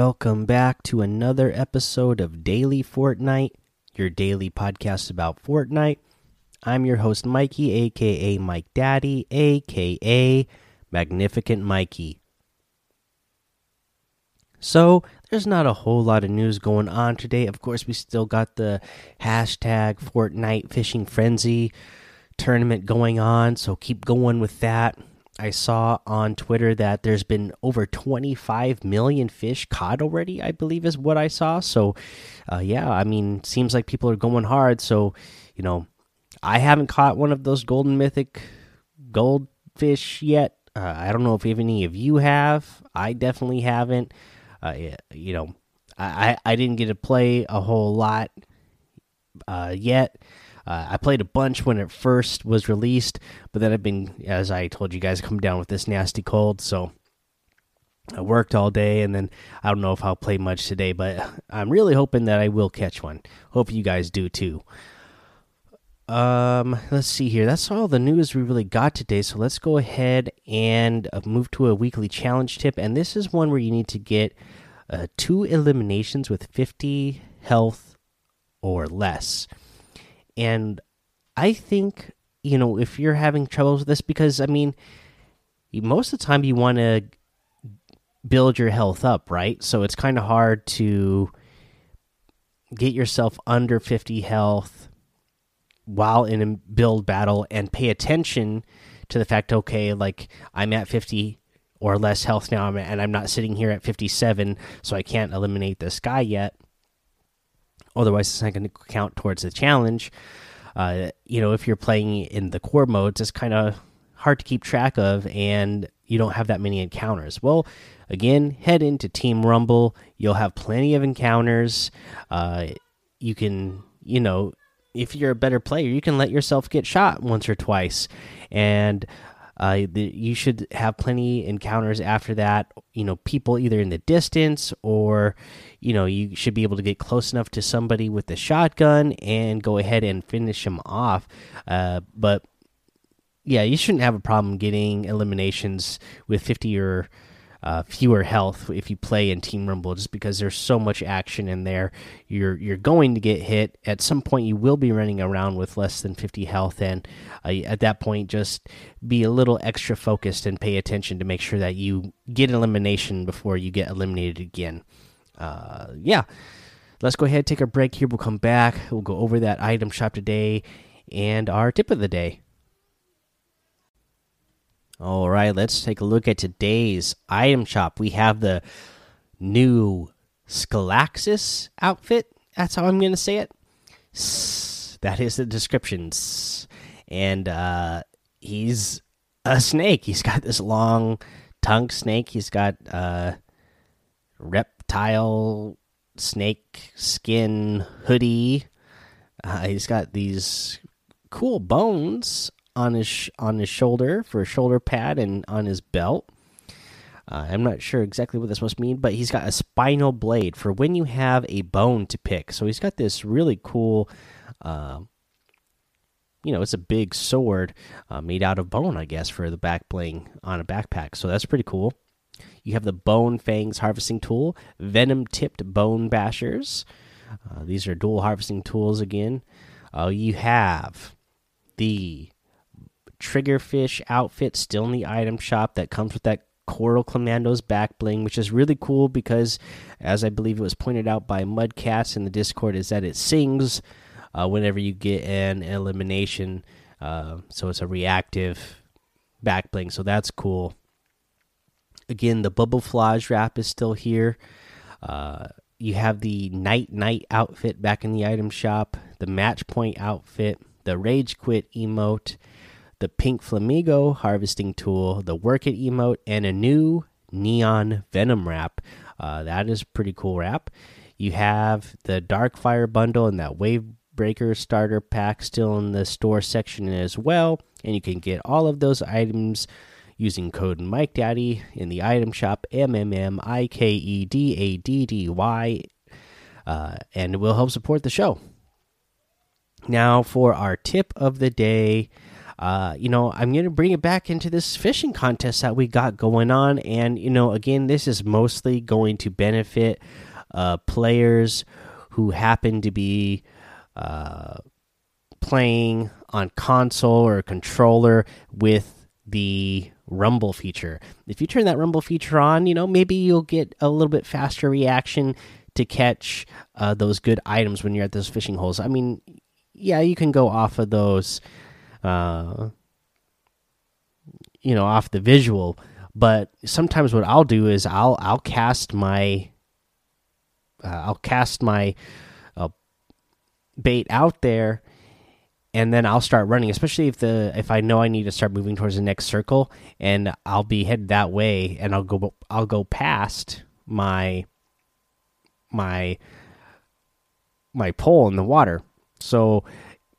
Welcome back to another episode of Daily Fortnite, your daily podcast about Fortnite. I'm your host, Mikey, aka Mike Daddy, aka Magnificent Mikey. So, there's not a whole lot of news going on today. Of course, we still got the hashtag Fortnite Fishing Frenzy tournament going on, so keep going with that. I saw on Twitter that there's been over 25 million fish caught already, I believe is what I saw. So, uh, yeah, I mean, seems like people are going hard. So, you know, I haven't caught one of those golden mythic goldfish yet. Uh, I don't know if any of you have. I definitely haven't. Uh, you know, I, I didn't get to play a whole lot uh, yet. Uh, I played a bunch when it first was released, but then I've been, as I told you guys, come down with this nasty cold. So I worked all day, and then I don't know if I'll play much today, but I'm really hoping that I will catch one. Hope you guys do too. Um, let's see here. That's all the news we really got today. So let's go ahead and uh, move to a weekly challenge tip. And this is one where you need to get uh, two eliminations with 50 health or less. And I think, you know, if you're having troubles with this, because I mean, most of the time you want to build your health up, right? So it's kind of hard to get yourself under 50 health while in a build battle and pay attention to the fact, okay, like I'm at 50 or less health now, and I'm not sitting here at 57, so I can't eliminate this guy yet Otherwise, it's not going to count towards the challenge. Uh, you know, if you're playing in the core modes, it's kind of hard to keep track of, and you don't have that many encounters. Well, again, head into Team Rumble. You'll have plenty of encounters. Uh, you can, you know, if you're a better player, you can let yourself get shot once or twice, and uh, the, you should have plenty encounters after that. You know, people either in the distance or, you know, you should be able to get close enough to somebody with the shotgun and go ahead and finish them off. Uh, but yeah, you shouldn't have a problem getting eliminations with 50 or uh, fewer health if you play in Team Rumble, just because there's so much action in there. You're you're going to get hit at some point. You will be running around with less than 50 health, and uh, at that point, just be a little extra focused and pay attention to make sure that you get elimination before you get eliminated again. Uh, yeah, let's go ahead take a break here. We'll come back. We'll go over that item shop today and our tip of the day. All right, let's take a look at today's item shop. We have the new Skalaxis outfit. That's how I'm going to say it. That is the description. And uh, he's a snake. He's got this long tongue snake. He's got uh, reptile snake skin hoodie. Uh, he's got these cool bones on his on his shoulder for a shoulder pad and on his belt. Uh, I'm not sure exactly what this must mean, but he's got a spinal blade for when you have a bone to pick. So he's got this really cool, uh, you know, it's a big sword uh, made out of bone, I guess, for the back bling on a backpack. So that's pretty cool. You have the Bone Fangs harvesting tool, Venom tipped bone bashers. Uh, these are dual harvesting tools again. Uh, you have the triggerfish outfit still in the item shop that comes with that Coral Commandos back bling, which is really cool because, as I believe it was pointed out by Mudcats in the Discord, is that it sings uh, whenever you get an elimination. Uh, so it's a reactive back bling, so that's cool. Again, the Bubbleflage wrap is still here. Uh, you have the Nite Nite outfit back in the item shop, the Match Point outfit, the Rage Quit emote the pink flamingo harvesting tool, the work it emote, and a new neon venom wrap. Uh, that is pretty cool wrap. You have the dark fire bundle and that wave breaker starter pack still in the store section as well, and you can get all of those items using code Mike Daddy in the item shop M M M I K E D A D D Y, uh, and will help support the show. Now for our tip of the day uh, you know, I'm going to bring it back into this fishing contest that we got going on. And, you know, again, this is mostly going to benefit uh, players who happen to be uh, playing on console or controller with the rumble feature. If you turn that rumble feature on, you know, maybe you'll get a little bit faster reaction to catch uh, those good items when you're at those fishing holes. I mean, yeah, you can go off of those, uh, you know, off the visual. But sometimes what I'll do is I'll I'll cast my uh, I'll cast my uh, bait out there and then I'll start running, especially if the if I know I need to start moving towards the next circle, and I'll be headed that way, and I'll go I'll go past my my my pole in the water. So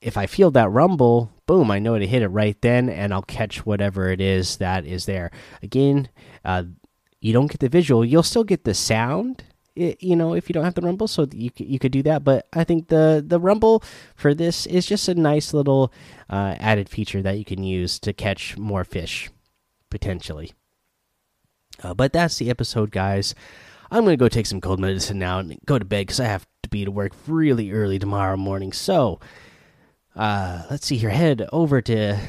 if I feel that rumble, boom, I know to hit it right then, and I'll catch whatever it is that is there. Again, uh, you don't get the visual, you'll still get the sound you know, if you don't have the rumble, so you you could do that. But I think the the rumble for this is just a nice little uh, added feature that you can use to catch more fish potentially. Uh, but that's the episode, guys. I'm gonna go take some cold medicine now and go to bed because I have to be to work really early tomorrow morning. So, uh, let's see here. Head over to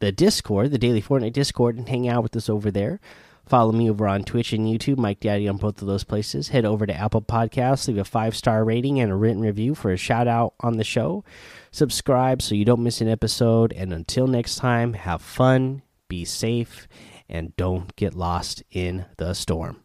the Discord, the Daily Fortnite Discord, and hang out with us over there. Follow me over on Twitch and YouTube, Mike Daddy on both of those places. Head over to Apple Podcasts, leave a five star rating and a written review for a shout out on the show. Subscribe so you don't miss an episode. And until next time, have fun, be safe, and don't get lost in the storm.